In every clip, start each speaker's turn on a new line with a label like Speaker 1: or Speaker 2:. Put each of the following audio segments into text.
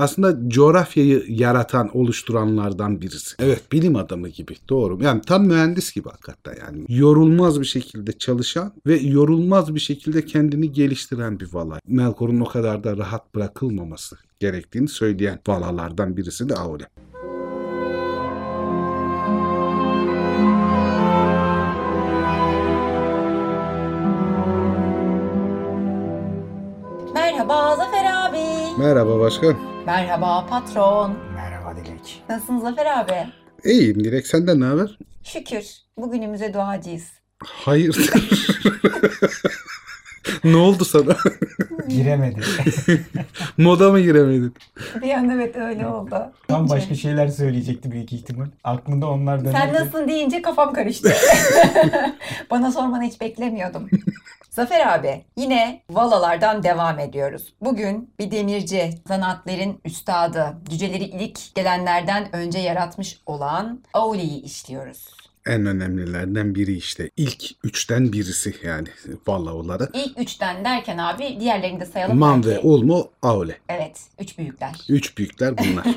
Speaker 1: aslında coğrafyayı yaratan, oluşturanlardan birisi. Evet bilim adamı gibi doğru. Yani tam mühendis gibi hakikaten yani. Yorulmaz bir şekilde çalışan ve yorulmaz bir şekilde kendini geliştiren bir vala. Melkor'un o kadar da rahat bırakılmaması gerektiğini söyleyen valalardan birisi de Aule.
Speaker 2: Merhaba Zafer.
Speaker 1: Merhaba başkan.
Speaker 2: Merhaba patron.
Speaker 3: Merhaba Dilek.
Speaker 2: Nasılsın Zafer abi?
Speaker 1: İyiyim Dilek senden ne haber?
Speaker 2: Şükür bugünümüze duacıyız.
Speaker 1: Hayır. ne oldu sana?
Speaker 3: Giremedi.
Speaker 1: Moda mı giremedin?
Speaker 2: Bir an evet öyle oldu.
Speaker 3: Tam başka şeyler söyleyecekti büyük ihtimal. Aklımda onlar
Speaker 2: Sen
Speaker 3: dönerdi.
Speaker 2: nasılsın deyince kafam karıştı. Bana sormanı hiç beklemiyordum. Zafer abi yine valalardan devam ediyoruz. Bugün bir demirci, zanaatlerin üstadı, cüceleri ilk gelenlerden önce yaratmış olan Auli'yi işliyoruz.
Speaker 1: En önemlilerden biri işte. İlk üçten birisi yani valla olarak.
Speaker 2: İlk üçten derken abi diğerlerini de sayalım.
Speaker 1: Man
Speaker 2: belki.
Speaker 1: ve Olmo Aule.
Speaker 2: Evet, üç büyükler.
Speaker 1: Üç büyükler bunlar.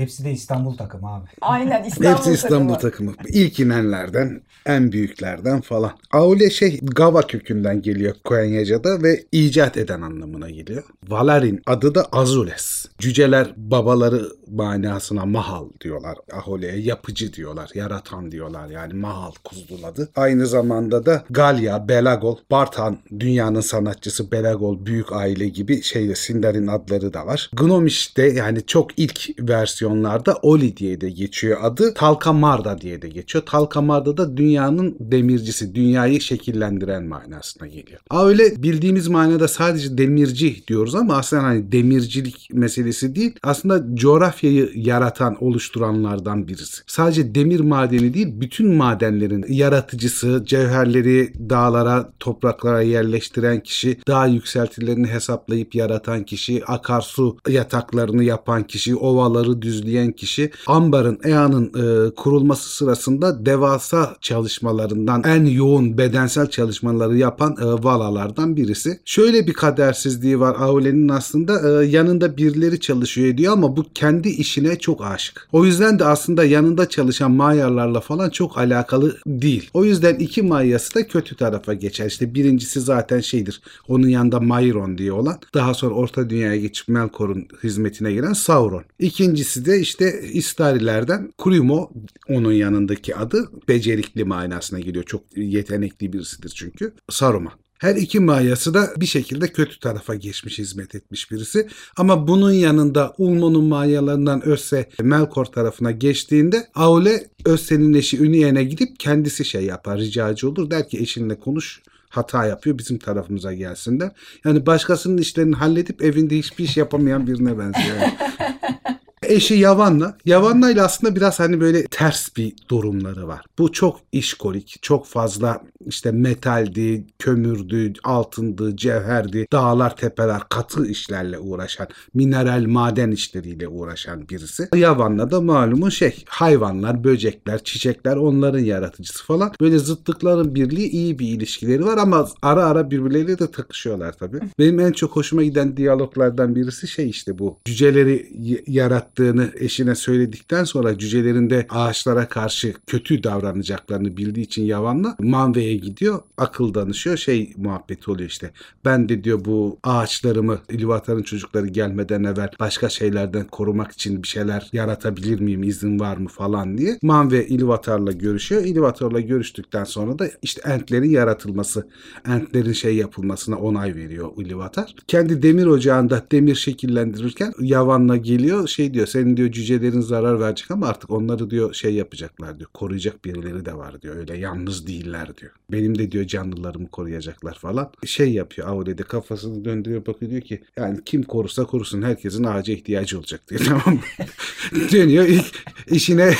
Speaker 3: Hepsi de İstanbul takımı abi.
Speaker 2: Aynen İstanbul
Speaker 1: Hepsi İstanbul
Speaker 2: takımı.
Speaker 1: takımı. İlk inenlerden, en büyüklerden falan. Aule şey Gava kökünden geliyor Koenyaca'da ve icat eden anlamına geliyor. Valarin adı da Azules. Cüceler babaları manasına mahal diyorlar. Ahole'ye yapıcı diyorlar, yaratan diyorlar. Yani mahal kuzgun adı. Aynı zamanda da Galya, Belagol, Bartan dünyanın sanatçısı Belagol büyük aile gibi şeyde Sindar'in adları da var. Gnomish'te yani çok ilk versiyonlarda Oli diye de geçiyor adı. Talkamarda diye de geçiyor. Talkamarda da dünyanın demircisi, dünyayı şekillendiren manasına geliyor. Aa, öyle bildiğimiz manada sadece demirci diyoruz ama aslında hani demircilik meselesi değil. Aslında coğrafyayı yaratan, oluşturanlardan birisi. Sadece demir madeni değil, bütün madenlerin yaratıcısı, cevherleri dağlara, topraklara yerleştiren kişi, dağ yükseltilerini hesaplayıp yaratan kişi, akarsu yataklarını yapan kişi, ovaları düzleyen kişi, ambarın, EA'nın e, kurulması sırasında devasa çalışmalarından en yoğun bedensel çalışmaları yapan e, valalardan birisi. Şöyle bir kadersizliği var Aule'nin aslında e, yanında birileri çalışıyor diyor ama bu kendi işine çok aşık. O yüzden de aslında yanında çalışan Mayarlarla falan çok alakalı değil. O yüzden iki Mayası da kötü tarafa geçer. İşte birincisi zaten şeydir. Onun yanında Mayron diye olan. Daha sonra Orta Dünya'ya geçip Melkor'un hizmetine giren Sauron. İkincisi de işte İstarilerden Kurimo onun yanındaki adı. Becerikli manasına geliyor. Çok yetenekli birisidir çünkü. Saruman. Her iki mayası da bir şekilde kötü tarafa geçmiş, hizmet etmiş birisi. Ama bunun yanında Ulmo'nun mayalarından Össe Melkor tarafına geçtiğinde Aule Össe'nin eşi Üniyen'e gidip kendisi şey yapar, ricacı olur. Der ki eşinle konuş hata yapıyor bizim tarafımıza gelsin der. Yani başkasının işlerini halledip evinde hiçbir iş yapamayan birine benziyor. Eşi Yavan'la. Yavan'la ile aslında biraz hani böyle ters bir durumları var. Bu çok işkolik, çok fazla işte metaldi, kömürdü, altındı, cevherdi, dağlar, tepeler, katı işlerle uğraşan, mineral maden işleriyle uğraşan birisi. Yavan'la da malumu şey, hayvanlar, böcekler, çiçekler onların yaratıcısı falan. Böyle zıtlıkların birliği iyi bir ilişkileri var ama ara ara birbirleriyle de takışıyorlar tabii. Benim en çok hoşuma giden diyaloglardan birisi şey işte bu. Cüceleri y- yarattığını eşine söyledikten sonra cücelerin de ağaçlara karşı kötü davranacaklarını bildiği için Yavan'la Manve'ye gidiyor. Akıl danışıyor. Şey muhabbeti oluyor işte. Ben de diyor bu ağaçlarımı İlvatar'ın çocukları gelmeden evvel başka şeylerden korumak için bir şeyler yaratabilir miyim? izin var mı falan diye. Manve İlvatar'la görüşüyor. İlvatar'la görüştükten sonra da işte entlerin yaratılması, entlerin şey yapılmasına onay veriyor İlvatar. Kendi demir ocağında demir şekillendirirken Yavan'la geliyor. Şey diyor senin diyor cücelerin zarar verecek ama artık onları diyor şey yapacaklar diyor. Koruyacak birileri de var diyor. Öyle yalnız değiller diyor. Benim de diyor canlılarımı koruyacaklar falan. Şey yapıyor Aure'de kafasını döndürüyor bakıyor diyor ki yani kim korursa korusun herkesin ağaca ihtiyacı olacak diyor tamam? Dönüyor işine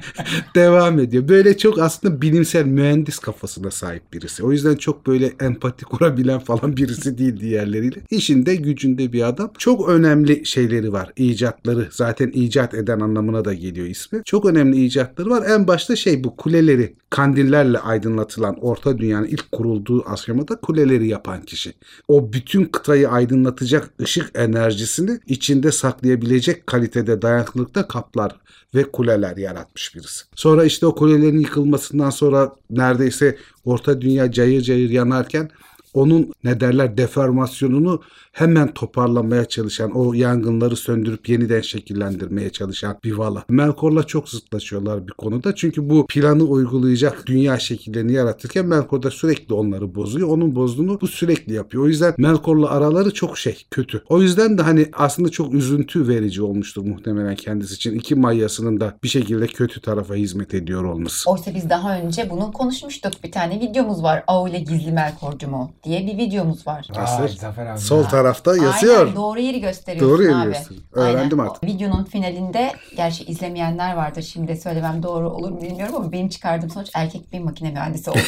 Speaker 1: devam ediyor. Böyle çok aslında bilimsel mühendis kafasına sahip birisi. O yüzden çok böyle empati kurabilen falan birisi değil diğerleriyle. İşinde gücünde bir adam. Çok önemli şeyleri var. icatları zaten icat eden anlamına da geliyor ismi. Çok önemli icatları var. En başta şey bu kuleleri kandillerle aydınlatılan Orta Dünya'nın ilk kurulduğu aşamada kuleleri yapan kişi. O bütün kıtayı aydınlatacak ışık enerjisini içinde saklayabilecek kalitede dayanıklılıkta kaplar ve kuleler yaratmış birisi. Sonra işte o kulelerin yıkılmasından sonra neredeyse Orta Dünya cayır cayır yanarken onun ne derler deformasyonunu hemen toparlamaya çalışan, o yangınları söndürüp yeniden şekillendirmeye çalışan bir vala. Melkor'la çok zıtlaşıyorlar bir konuda. Çünkü bu planı uygulayacak dünya şekillerini yaratırken Melkor da sürekli onları bozuyor. Onun bozduğunu bu sürekli yapıyor. O yüzden Melkor'la araları çok şey, kötü. O yüzden de hani aslında çok üzüntü verici olmuştur muhtemelen kendisi için. iki Mayyasının da bir şekilde kötü tarafa hizmet ediyor olması.
Speaker 2: Oysa biz daha önce bunu konuşmuştuk. Bir tane videomuz var. Aule Gizli Melkorcu mu diye bir videomuz var.
Speaker 1: Nasıl?
Speaker 3: Vay Zafer abi.
Speaker 1: Sol tarafta yazıyor.
Speaker 2: Aynen doğru yeri gösteriyorsun
Speaker 1: Doğru yeri
Speaker 2: abi.
Speaker 1: gösteriyor. Öğrendim
Speaker 2: Aynen.
Speaker 1: artık.
Speaker 2: O Videonun finalinde gerçi izlemeyenler vardır şimdi söylemem doğru olur mu bilmiyorum ama benim çıkardığım sonuç erkek bir makine mühendisi oldu.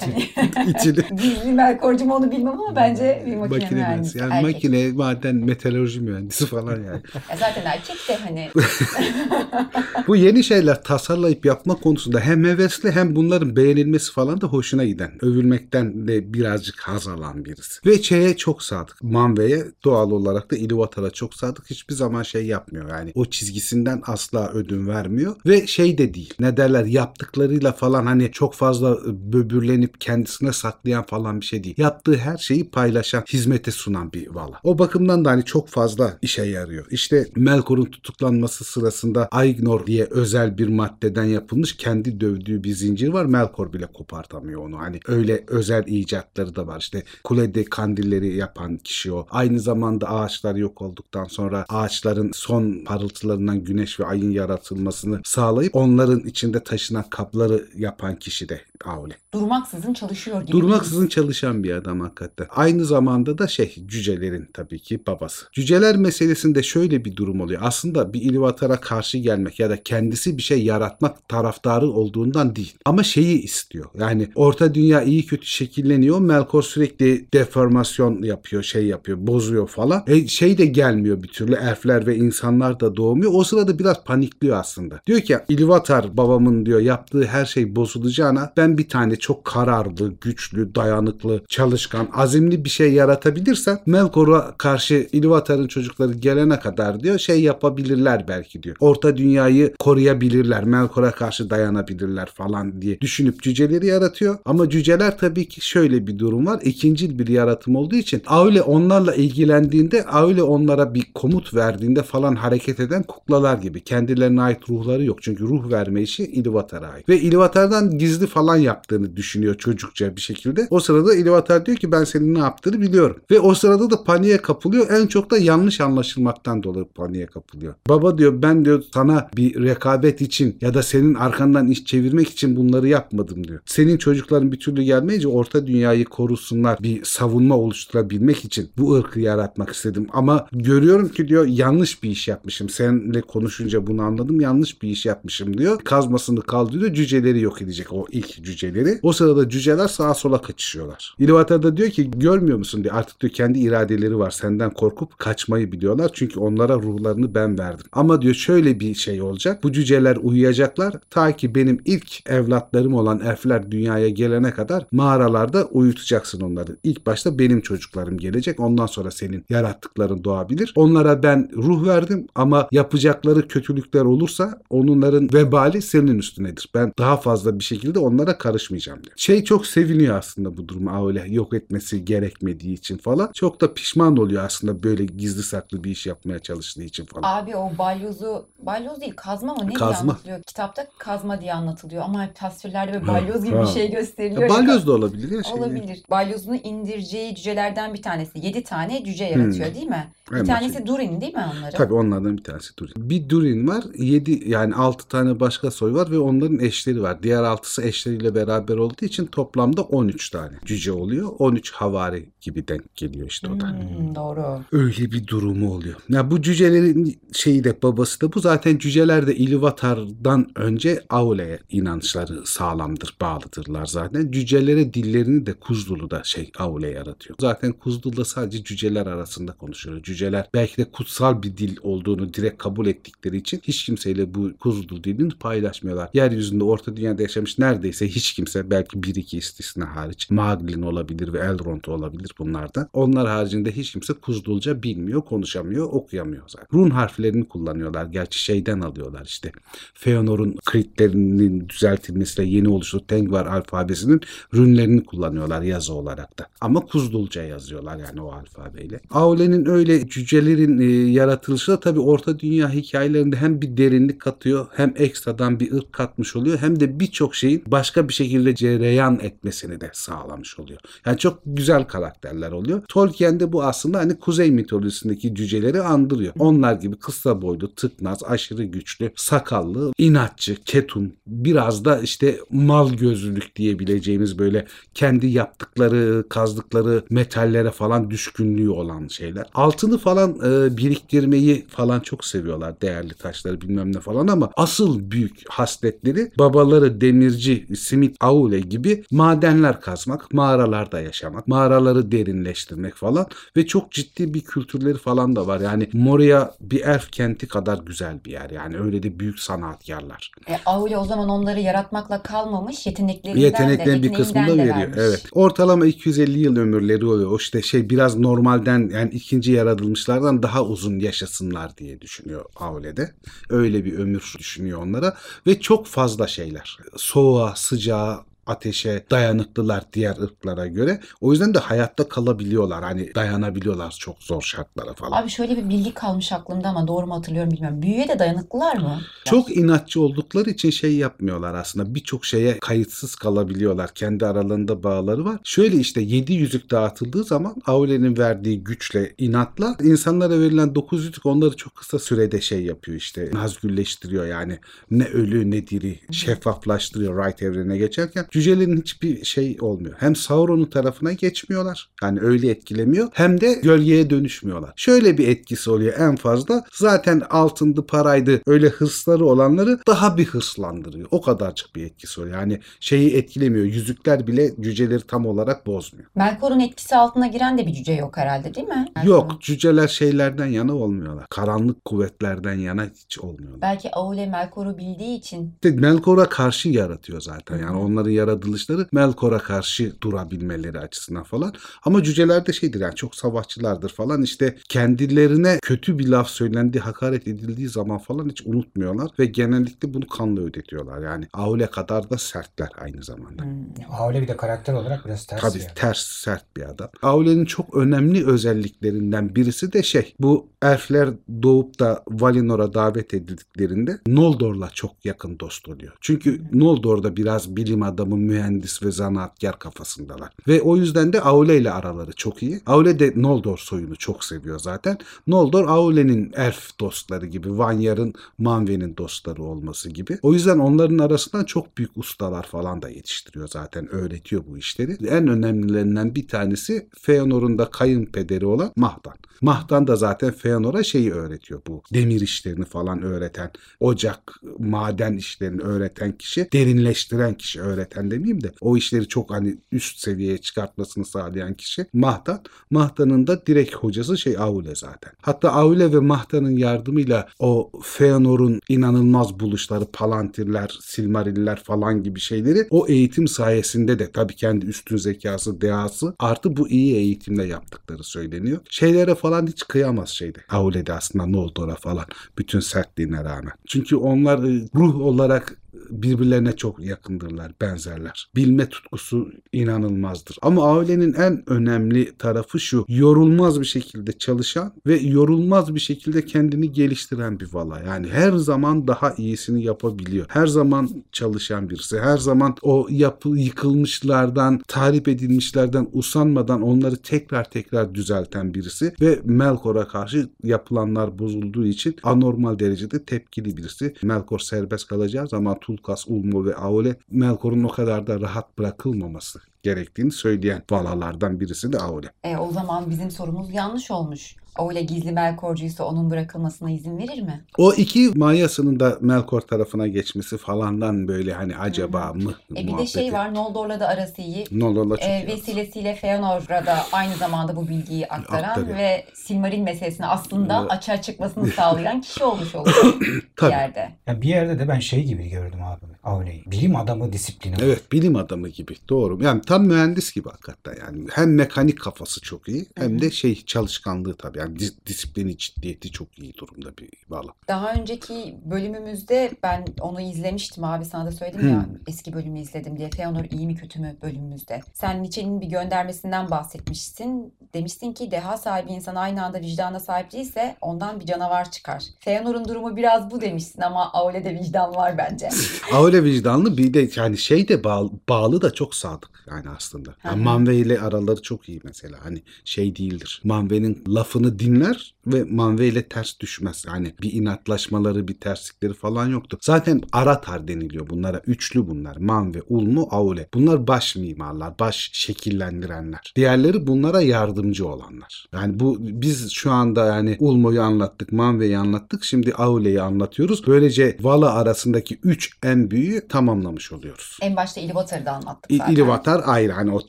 Speaker 2: Hani
Speaker 1: İçini
Speaker 2: Gizli Melkorcu mu onu bilmem ama bence bir makine,
Speaker 1: makine
Speaker 2: mühendisi.
Speaker 1: mühendisi. Yani
Speaker 2: erkek.
Speaker 1: makine, maden, meteoroloji mühendisi falan yani.
Speaker 2: Ya zaten erkek de hani
Speaker 1: Bu yeni şeyler tasarlayıp yapma konusunda hem hevesli hem bunların beğenilmesi falan da hoşuna giden. Övülmekten de birazcık haz alan birisi. Ve şeye çok sadık. Manve'ye doğal olarak da Ilúvatar'a çok sadık. Hiçbir zaman şey yapmıyor yani. O çizgisinden asla ödün vermiyor. Ve şey de değil. Ne derler yaptıklarıyla falan hani çok fazla böbürlenip kendisine saklayan falan bir şey değil. Yaptığı her şeyi paylaşan, hizmete sunan bir vala. O bakımdan da hani çok fazla işe yarıyor. İşte Melkor'un tutuklanması sırasında Aignor diye özel bir maddeden yapılmış kendi dövdüğü bir zincir var. Melkor bile kopartamıyor onu. Hani öyle özel icatları da var. İşte kulede kandilleri yapan kişi o. Aynı zamanda ağaçlar yok olduktan sonra ağaçların son parıltılarından güneş ve ayın yaratılmasını sağlayıp onların içinde taşınan kapları yapan kişi de Aule.
Speaker 2: durmaksızın çalışıyor gibi.
Speaker 1: Durmaksızın çalışan bir adam hakikaten. Aynı zamanda da şey cücelerin tabii ki babası. Cüceler meselesinde şöyle bir durum oluyor. Aslında bir Ilúvatar'a karşı gelmek ya da kendisi bir şey yaratmak taraftarı olduğundan değil. Ama şeyi istiyor. Yani orta dünya iyi kötü şekilleniyor. Melkor sürekli deformasyon yapıyor, şey yapıyor, bozuyor falan. E, şey de gelmiyor bir türlü. Elfler ve insanlar da doğmuyor. O sırada biraz panikliyor aslında. Diyor ki Ilúvatar babamın diyor yaptığı her şey bozulacağına ben bir tane çok kararlı, güçlü, dayanıklı, çalışkan, azimli bir şey yaratabilirsem Melkor'a karşı Ilúvatar'ın çocukları gelene kadar diyor şey yapabilirler belki diyor. Orta dünyayı koruyabilirler, Melkor'a karşı dayanabilirler falan diye düşünüp cüceleri yaratıyor. Ama cüceler tabii ki şöyle bir durum var. İkincil bir yaratım olduğu için Aule onlarla ilgilendiğinde Aule onlara bir komut verdiğinde falan hareket eden kuklalar gibi. Kendilerine ait ruhları yok. Çünkü ruh verme işi Ilúvatar'a ait. Ve Ilúvatar'dan gizli falan yaptığını düşünüyor çocukça bir şekilde. O sırada Ilúvatar diyor ki ben senin ne yaptığını biliyorum. Ve o sırada da paniğe kapılıyor. En çok da yanlış anlaşılmaktan dolayı paniğe kapılıyor. Baba diyor ben diyor sana bir rekabet için ya da senin arkandan iş çevirmek için bunları yapmadım diyor. Senin çocukların bir türlü gelmeyince orta dünyayı korusunlar bir savunma oluşturabilmek için bu ırkı yaratmak istedim. Ama görüyorum ki diyor yanlış bir iş yapmışım. Seninle konuşunca bunu anladım. Yanlış bir iş yapmışım diyor. Kazmasını kaldırıyor. Cüceleri yok edecek o ilk cüceleri. O sırada cüceler sağa sola kaçışıyorlar. Ilúvatar da diyor ki görmüyor musun diyor. Artık diyor kendi iradeleri var. Senden korkup kaçmayı biliyorlar. Çünkü onlara ruhlarını ben verdim. Ama diyor şöyle bir şey olacak. Bu cüceler uyuyacaklar. Ta ki benim ilk evlatlarım olan elfler dünyaya gelene kadar mağaralarda uyutacaksın onları. İlk başta benim çocuklarım gelecek. Ondan sonra senin yarattıkların doğabilir. Onlara ben ruh verdim ama yapacakları kötülükler olursa onların vebali senin üstünedir. Ben daha fazla bir şekilde onlara karışmayacağım diyor. Şey çok seviniyor aslında bu durumu öyle yok etmesi gerekmediği için falan. Çok da pişman oluyor aslında böyle gizli saklı bir iş yapmaya çalıştığı için falan.
Speaker 2: Abi o balyozu, balyoz değil kazma mı ne diye
Speaker 1: Kazma.
Speaker 2: anlatılıyor? Kitapta kazma diye anlatılıyor ama tasvirlerde böyle balyoz gibi bir şey gösteriliyor. Ya.
Speaker 1: balyoz da olabilir ya. Şey.
Speaker 2: Olabilir. Balyozunu indireceği cücelerden bir tanesi. Yedi tane cüce yaratıyor değil mi? Bir
Speaker 1: En
Speaker 2: tanesi Durin değil mi onların?
Speaker 1: Tabii onlardan bir tanesi Durin. Bir Durin var. 7 yani 6 tane başka soy var ve onların eşleri var. Diğer 6'sı eşleriyle beraber olduğu için toplamda 13 tane cüce oluyor. 13 havari gibi denk geliyor işte o da.
Speaker 2: Hmm, doğru.
Speaker 1: Öyle bir durumu oluyor. Ya bu cücelerin şeyi de babası da bu. Zaten cüceler de Ilúvatar'dan önce Aule'ye inançları sağlamdır, bağlıdırlar zaten. Cücelere dillerini harflerini de Kuzdulu'da şey Aule yaratıyor. Zaten Kuzdulu'da sadece cüceler arasında konuşuyor. Cüceler belki de kutsal bir dil olduğunu direkt kabul ettikleri için hiç kimseyle bu Kuzdulu dilini paylaşmıyorlar. Yeryüzünde Orta Dünya'da yaşamış neredeyse hiç kimse belki bir iki istisna hariç Maglin olabilir ve Elrond olabilir bunlardan. Onlar haricinde hiç kimse Kuzdulca bilmiyor, konuşamıyor, okuyamıyor zaten. Run harflerini kullanıyorlar. Gerçi şeyden alıyorlar işte. Feanor'un kritlerinin düzeltilmesiyle yeni oluştu Tengvar alfabesinin rünlerini kullanıyorlar yazı olarak da. Ama Kuzdulca yazıyorlar yani o alfabeyle. Aule'nin öyle cücelerin e, yaratılışı da tabii Orta Dünya hikayelerinde hem bir derinlik katıyor hem ekstradan bir ırk katmış oluyor hem de birçok şeyin başka bir şekilde cereyan etmesini de sağlamış oluyor. Yani çok güzel karakterler oluyor. Tolkien'de bu aslında hani kuzey mitolojisindeki cüceleri andırıyor. Onlar gibi kısa boylu, tıknaz, aşırı güçlü, sakallı, inatçı, ketum, biraz da işte mal gözlülük diyebileceğimiz böyle kendi yaptıkları, kazdıkları metallere falan düşkünlüğü olan şeyler. Altını falan e, biriktirmeyi falan çok seviyorlar. Değerli taşları bilmem ne falan ama asıl büyük hasletleri babaları demirci Simit Aule gibi madenler kazmak, mağaralarda yaşamak, mağaraları derinleştirmek falan ve çok ciddi bir kültürleri falan da var. Yani Moria bir elf kenti kadar güzel bir yer. Yani öyle de büyük sanatkarlar.
Speaker 2: E, Aule o zaman onları yaratmakla kalmamış yeteneklerinden
Speaker 1: Yeteneklerin
Speaker 2: de,
Speaker 1: bir kısmını da veriyor. Evet. Ortalama 250 yıl ömürleri oluyor. O işte şey biraz normalden yani ikinci yaratılmışlardan daha uzun yaşasınlar diye düşünüyor Aule'de. Öyle bir ömür düşünüyor onlara ve çok fazla şeyler. Soğuğa, sıcağa, ateşe dayanıklılar diğer ırklara göre. O yüzden de hayatta kalabiliyorlar. Hani dayanabiliyorlar çok zor şartlara falan.
Speaker 2: Abi şöyle bir bilgi kalmış aklımda ama doğru mu hatırlıyorum bilmiyorum. Büyüye de dayanıklılar mı?
Speaker 1: Çok inatçı oldukları için şey yapmıyorlar aslında. Birçok şeye kayıtsız kalabiliyorlar. Kendi aralarında bağları var. Şöyle işte 7 yüzük dağıtıldığı zaman Aule'nin verdiği güçle, inatla insanlara verilen 9 yüzük onları çok kısa sürede şey yapıyor işte. Nazgülleştiriyor yani. Ne ölü ne diri. Şeffaflaştırıyor Right evrene geçerken. Cücelerin hiçbir şey olmuyor. Hem Sauron'un tarafına geçmiyorlar. Yani öyle etkilemiyor. Hem de gölgeye dönüşmüyorlar. Şöyle bir etkisi oluyor en fazla. Zaten altındı, paraydı öyle hırsları olanları daha bir hırslandırıyor. O kadarcık bir etkisi oluyor. Yani şeyi etkilemiyor. Yüzükler bile cüceleri tam olarak bozmuyor.
Speaker 2: Melkor'un etkisi altına giren de bir cüce yok herhalde değil mi?
Speaker 1: Yok cüceler şeylerden yana olmuyorlar. Karanlık kuvvetlerden yana hiç olmuyorlar.
Speaker 2: Belki Aule Melkor'u bildiği için
Speaker 1: İşte Melkor'a karşı yaratıyor zaten. Yani onların yaratılışları Melkor'a karşı durabilmeleri açısından falan. Ama cüceler de şeydir yani çok savaşçılardır falan. İşte kendilerine kötü bir laf söylendiği, hakaret edildiği zaman falan hiç unutmuyorlar ve genellikle bunu kanla ödetiyorlar. Yani Aule kadar da sertler aynı zamanda.
Speaker 2: Hmm.
Speaker 3: Aile bir de karakter olarak biraz ters
Speaker 1: Tabii
Speaker 3: yani.
Speaker 1: ters sert bir adam. Aule'nin çok önemli özelliklerinden birisi de şey bu elfler doğup da Valinor'a davet edildiklerinde Noldor'la çok yakın dost oluyor. Çünkü Noldor'da biraz bilim adamı, mühendis ve zanaatkar kafasındalar. Ve o yüzden de Aule ile araları çok iyi. Aule de Noldor soyunu çok seviyor zaten. Noldor Aule'nin elf dostları gibi, Vanyar'ın Manwë'nin dostları olması gibi. O yüzden onların arasından çok büyük ustalar falan da yetiştiriyor zaten. Öğretiyor bu işleri. En önemlilerinden bir tanesi Feanor'un da kayınpederi olan Mahdan. Mahdan da zaten Feanor'a şeyi öğretiyor bu. Demir işlerini falan öğreten, ocak, maden işlerini öğreten kişi, derinleştiren kişi, öğreten demeyeyim de o işleri çok hani üst seviyeye çıkartmasını sağlayan kişi Mahdan. Mahdan'ın da direkt hocası şey Aule zaten. Hatta Aule ve Mahdan'ın yardımıyla o Feanor'un inanılmaz buluşları, Palantirler, Silmariller falan gibi şeyleri o eğitim sayesinde de tabii kendi üstün zekası, dehası artı bu iyi eğitimle yaptıkları söyleniyor. Şeylere falan hiç kıyamaz şeyde. Aule'de aslında Noldor'a falan bütün sertliğine rağmen. Çünkü onlar e, ruh olarak birbirlerine çok yakındırlar, benzerler. Bilme tutkusu inanılmazdır. Ama ailenin en önemli tarafı şu. Yorulmaz bir şekilde çalışan ve yorulmaz bir şekilde kendini geliştiren bir vala. Yani her zaman daha iyisini yapabiliyor. Her zaman çalışan birisi. Her zaman o yapı yıkılmışlardan, tahrip edilmişlerden usanmadan onları tekrar tekrar düzelten birisi ve Melkor'a karşı yapılanlar bozulduğu için anormal derecede tepkili birisi. Melkor serbest kalacağı zaman Tulkas, Ulmo ve Aule Melkor'un o kadar da rahat bırakılmaması gerektiğini söyleyen valalardan birisi de Aule.
Speaker 2: E, o zaman bizim sorumuz yanlış olmuş. Aule gizli Melkorcuysa onun bırakılmasına izin verir mi?
Speaker 1: O iki Mayas'ının da Melkor tarafına geçmesi falandan böyle hani acaba mı
Speaker 2: E bir de şey var Noldor'la da arası iyi.
Speaker 1: Nolor'la çok
Speaker 2: E, vesilesiyle Feanor'a da aynı zamanda bu bilgiyi aktaran
Speaker 1: Aktarıyor.
Speaker 2: ve Silmaril meselesini aslında açığa çıkmasını sağlayan kişi olmuş oluyor bir yerde.
Speaker 3: Ya bir yerde de ben şey gibi gördüm abi. Aule'yi. Bilim adamı disiplini.
Speaker 1: Evet bilim adamı gibi doğru. Yani tam mühendis gibi hakikaten yani. Hem mekanik kafası çok iyi hem de şey çalışkanlığı tabii. Yani dis- disiplini ciddiyeti çok iyi durumda bir valla.
Speaker 2: Daha önceki bölümümüzde ben onu izlemiştim abi sana da söyledim ya eski bölümü izledim diye. Feanor iyi mi kötü mü bölümümüzde. Sen Nietzsche'nin bir göndermesinden bahsetmişsin. Demiştin ki deha sahibi insan aynı anda vicdana sahip değilse ondan bir canavar çıkar. Feanor'un durumu biraz bu demişsin ama Aule'de vicdan var bence.
Speaker 1: Öyle vicdanlı bir de yani şey de bağlı, bağlı da çok sadık yani aslında. Yani. Manve ile araları çok iyi mesela. Hani şey değildir. Manve'nin lafını dinler ve Manve ile ters düşmez. Yani bir inatlaşmaları, bir terslikleri falan yoktu. Zaten Aratar deniliyor bunlara. Üçlü bunlar. Manve, Ulmu, Aule. Bunlar baş mimarlar, baş şekillendirenler. Diğerleri bunlara yardımcı olanlar. Yani bu biz şu anda yani Ulmo'yu anlattık, Manve'yi anlattık. Şimdi Aule'yi anlatıyoruz. Böylece Vala arasındaki üç en büyüğü tamamlamış oluyoruz.
Speaker 2: En başta Ilúvatar'ı da anlattık zaten.
Speaker 1: İlivatar ayrı hani o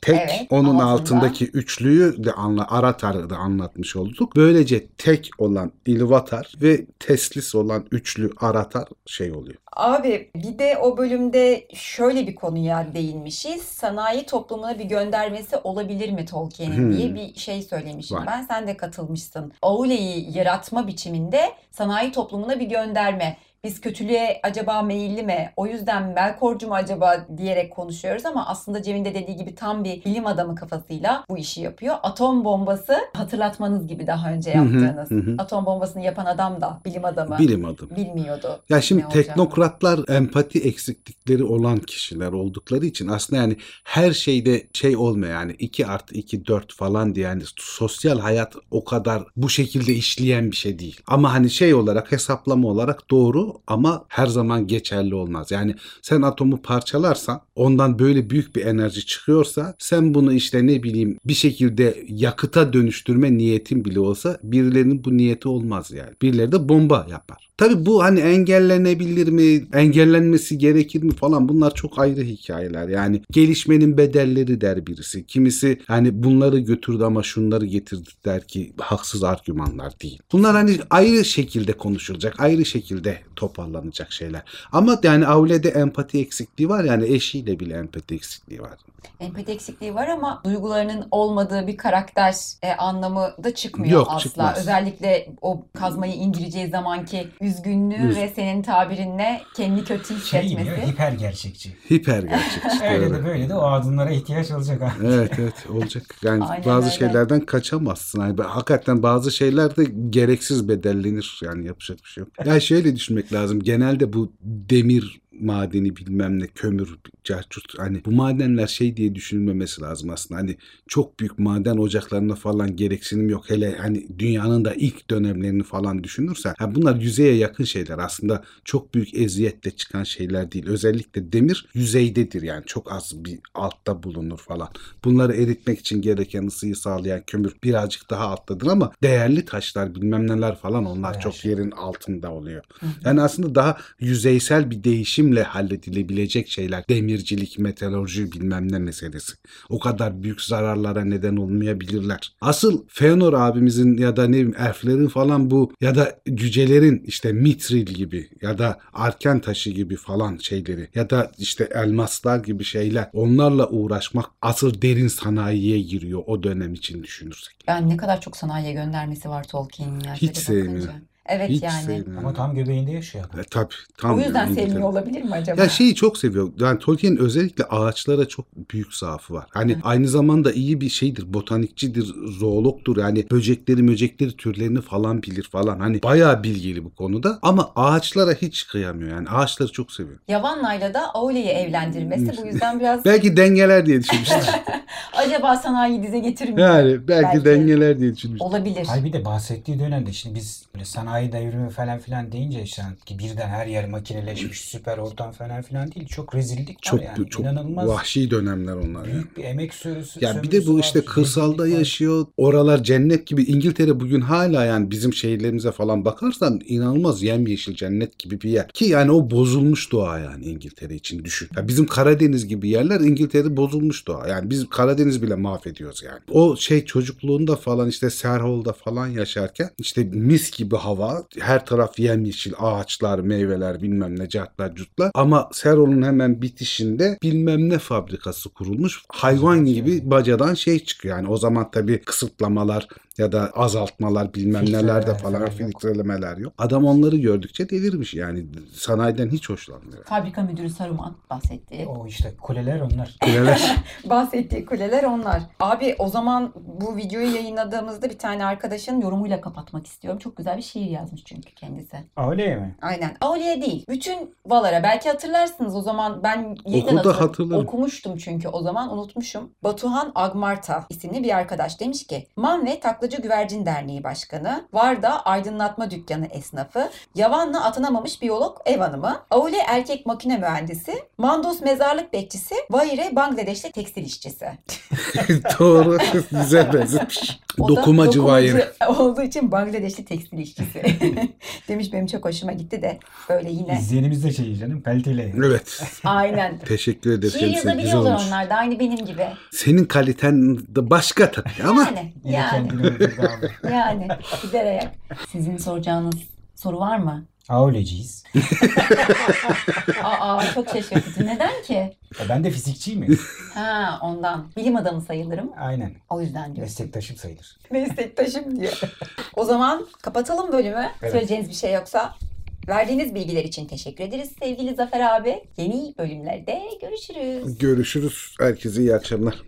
Speaker 1: tek
Speaker 2: Evet,
Speaker 1: onun
Speaker 2: altında.
Speaker 1: altındaki üçlüyü de anla Aratar'ı da anlatmış olduk. Böylece tek olan İlivatar ve teslis olan üçlü Aratar şey oluyor.
Speaker 2: Abi bir de o bölümde şöyle bir konuya değinmişiz. Sanayi toplumuna bir göndermesi olabilir mi Tolkien'in
Speaker 1: Hmm.
Speaker 2: diye bir şey söylemişim.
Speaker 1: Var.
Speaker 2: Ben sen de katılmışsın. Aule'yi yaratma biçiminde sanayi toplumuna bir gönderme. Biz kötülüğe acaba meyilli mi? O yüzden Melkorcu mu acaba diyerek konuşuyoruz ama aslında Cem'in de dediği gibi tam bir bilim adamı kafasıyla bu işi yapıyor. Atom bombası hatırlatmanız gibi daha önce
Speaker 1: Hı hı,
Speaker 2: yaptığınız.
Speaker 1: hı hı.
Speaker 2: Atom bombasını yapan adam da bilim adamı
Speaker 1: Bilim adamı.
Speaker 2: bilmiyordu.
Speaker 1: Ya şimdi
Speaker 2: ne olacağını.
Speaker 1: teknokratlar empati eksiklikleri olan kişiler oldukları için aslında yani her şeyde şey olmuyor yani 2 artı 2 4 falan diye yani sosyal hayat o kadar bu şekilde işleyen bir şey değil. Ama hani şey olarak hesaplama olarak doğru ama her zaman geçerli olmaz. Yani sen atomu parçalarsan ondan böyle büyük bir enerji çıkıyorsa sen bunu işte ne bileyim bir şekilde yakıta dönüştürme niyetin bile olsa birilerinin bu niyeti olmaz yani. Birileri de bomba yapar. Tabii bu hani engellenebilir mi, engellenmesi gerekir mi falan bunlar çok ayrı hikayeler. Yani gelişmenin bedelleri der birisi. Kimisi hani bunları götürdü ama şunları getirdi der ki haksız argümanlar değil. Bunlar hani ayrı şekilde konuşulacak, ayrı şekilde toparlanacak şeyler. Ama yani Aule'de empati eksikliği var yani eşiyle bile empati eksikliği var.
Speaker 2: Empati eksikliği var ama duygularının olmadığı bir karakter e, anlamı da çıkmıyor
Speaker 1: Yok,
Speaker 2: asla.
Speaker 1: çıkmaz.
Speaker 2: Özellikle o kazmayı indireceği zamanki üzgünlüğü
Speaker 1: Üz-
Speaker 2: ve senin tabirinle kendini kötü
Speaker 3: Şey
Speaker 2: hissetmesi.
Speaker 3: gibi hiper gerçekçi.
Speaker 1: Hiper gerçekçi.
Speaker 3: Öyle de böyle de o adımlara ihtiyaç olacak abi.
Speaker 1: Evet evet olacak. Yani
Speaker 2: Aynen
Speaker 1: bazı
Speaker 2: öyle.
Speaker 1: şeylerden kaçamazsın. Yani hakikaten bazı şeyler de gereksiz bedellenir. Yani yapacak bir şey yok. Ya şöyle düşünmek lazım. Genelde bu demir madeni bilmem ne kömür carçurt hani bu madenler şey diye düşünülmemesi lazım aslında. Hani çok büyük maden ocaklarına falan gereksinim yok. Hele hani dünyanın da ilk dönemlerini falan düşünürsen ha bunlar yüzeye yakın şeyler. Aslında çok büyük eziyetle çıkan şeyler değil. Özellikle demir yüzeydedir yani. Çok az bir altta bulunur falan. Bunları eritmek için gereken ısıyı sağlayan kömür birazcık daha alttadır ama değerli taşlar bilmem neler falan onlar
Speaker 3: Bayağı
Speaker 1: çok
Speaker 3: şey.
Speaker 1: yerin altında oluyor. Yani aslında daha yüzeysel bir değişimle halledilebilecek şeyler. Demircilik, metalurji bilmem ne meselesi. O kadar büyük zararlara neden olmayabilirler. Asıl Feanor abimizin ya da ne bileyim elflerin falan bu ya da cücelerin işte mitril gibi ya da arken taşı gibi falan şeyleri ya da işte elmaslar gibi şeyler onlarla uğraşmak asıl derin sanayiye giriyor o dönem için düşünürsek.
Speaker 2: Yani ne kadar çok sanayiye göndermesi var Tolkien'in.
Speaker 1: Hiç sevmiyorum.
Speaker 2: Evet
Speaker 1: Hiç
Speaker 2: yani.
Speaker 1: sevmiyorum.
Speaker 3: Ama tam göbeğinde yaşıyor adam.
Speaker 1: E, tabii. Tam
Speaker 2: O yüzden
Speaker 1: İngiltere.
Speaker 2: sevmiyor olabilir mi acaba?
Speaker 1: Ya şeyi çok seviyor. Yani Tolkien özellikle ağaçlara çok büyük zaafı var. Hani aynı zamanda iyi bir şeydir. Botanikçidir, zoologtur. Yani böcekleri, möcekleri, türlerini falan bilir falan. Hani bayağı bilgili bu konuda. Ama ağaçlara hiç kıyamıyor. Yani ağaçları çok seviyor.
Speaker 2: Yavanna'yla da Aule'yi evlendirmesi bu yüzden biraz
Speaker 1: Belki dengeler diye düşünmüştür.
Speaker 2: acaba sanayi dize getirmiyor.
Speaker 1: yani belki,
Speaker 2: Belki.
Speaker 1: dengeler diye düşünmüştür.
Speaker 2: Olabilir.
Speaker 3: Hayır bir de bahsettiği dönemde şimdi biz böyle sanayi Sanayi devrimi falan filan deyince sen ki birden her yer makineleşmiş süper ortam falan filan değil. Çok rezillik var
Speaker 1: Çok
Speaker 3: yani.
Speaker 1: çok
Speaker 3: İnanılmaz
Speaker 1: vahşi dönemler onlar
Speaker 3: büyük bir emek sürüsü.
Speaker 1: Ya bir de bu
Speaker 3: var,
Speaker 1: işte kırsalda
Speaker 3: rezillik var.
Speaker 1: yaşıyor. Oralar cennet gibi. İngiltere bugün hala yani bizim şehirlerimize falan bakarsan inanılmaz yemyeşil cennet gibi bir yer. Ki yani o bozulmuş doğa yani İngiltere için düşün. Ya bizim Karadeniz gibi yerler İngiltere'de bozulmuş doğa. Yani biz Karadeniz bile mahvediyoruz yani. O şey çocukluğunda falan işte Serhol'da falan yaşarken işte mis gibi hava. Her taraf yemyeşil ağaçlar, meyveler bilmem ne cartlar cutlar. Ama Serhol'un hemen bitişinde bilmem ne fabrikası kurulmuş. Hayvan gibi bacadan şey çıkıyor. Yani o zaman tabii kısıtlamalar ya da azaltmalar bilmem
Speaker 3: Filtreler
Speaker 1: neler de falan
Speaker 3: falan yok.
Speaker 1: filtrelemeler yok. Adam onları gördükçe delirmiş yani sanayiden hiç hoşlanmıyor.
Speaker 2: Fabrika müdürü Saruman bahsetti.
Speaker 3: O işte kuleler onlar.
Speaker 1: Kuleler.
Speaker 2: Bahsettiği kuleler onlar. Abi o zaman bu videoyu yayınladığımızda bir tane arkadaşın yorumuyla kapatmak istiyorum. Çok güzel bir şiir yazmış çünkü kendisi.
Speaker 3: Öyle mi?
Speaker 2: Aynen. Auli'ye değil. Bütün Valar'a. Belki hatırlarsınız o zaman ben yeniden
Speaker 1: hatırlarım.
Speaker 2: Okumuştum çünkü o zaman unutmuşum. Batuhan Agmarta isimli bir arkadaş demiş ki Man ve Taklacı Güvercin Derneği Başkanı, Varda Aydınlatma Dükkanı esnafı, Yavan'la atanamamış biyolog ev hanımı, Aule erkek makine mühendisi, Mandos mezarlık bekçisi, Vahire Bangladeşli tekstil işçisi.
Speaker 1: Doğru. Güzel benzetmiş. Dokumacı vayri.
Speaker 2: olduğu için Bangladeşli tekstil işçisi. Demiş benim çok hoşuma gitti de böyle yine.
Speaker 3: İzleyenimiz de şey canım pelteli.
Speaker 1: Evet.
Speaker 2: Aynen.
Speaker 1: Teşekkür ederiz.
Speaker 2: Şiir yazabiliyorlar onlar da aynı benim gibi.
Speaker 1: Senin kaliten de başka tabii ama
Speaker 2: Yani, yani. yani gider ayak. Sizin soracağınız soru var mı?
Speaker 3: Auleciyiz.
Speaker 2: Aa çok şaşırtıcı. Neden ki?
Speaker 3: E ben de fizikçiyim ya.
Speaker 2: Ha ondan. Bilim adamı sayılırım.
Speaker 3: Aynen.
Speaker 2: O yüzden diyor.
Speaker 3: Meslektaşım sayılır.
Speaker 2: Meslektaşım diyor. o zaman kapatalım bölümü.
Speaker 3: Evet.
Speaker 2: Söyleyeceğiniz bir şey yoksa. Verdiğiniz bilgiler için teşekkür ederiz sevgili Zafer abi. Yeni bölümlerde görüşürüz.
Speaker 1: görüşürüz. Herkese iyi akşamlar.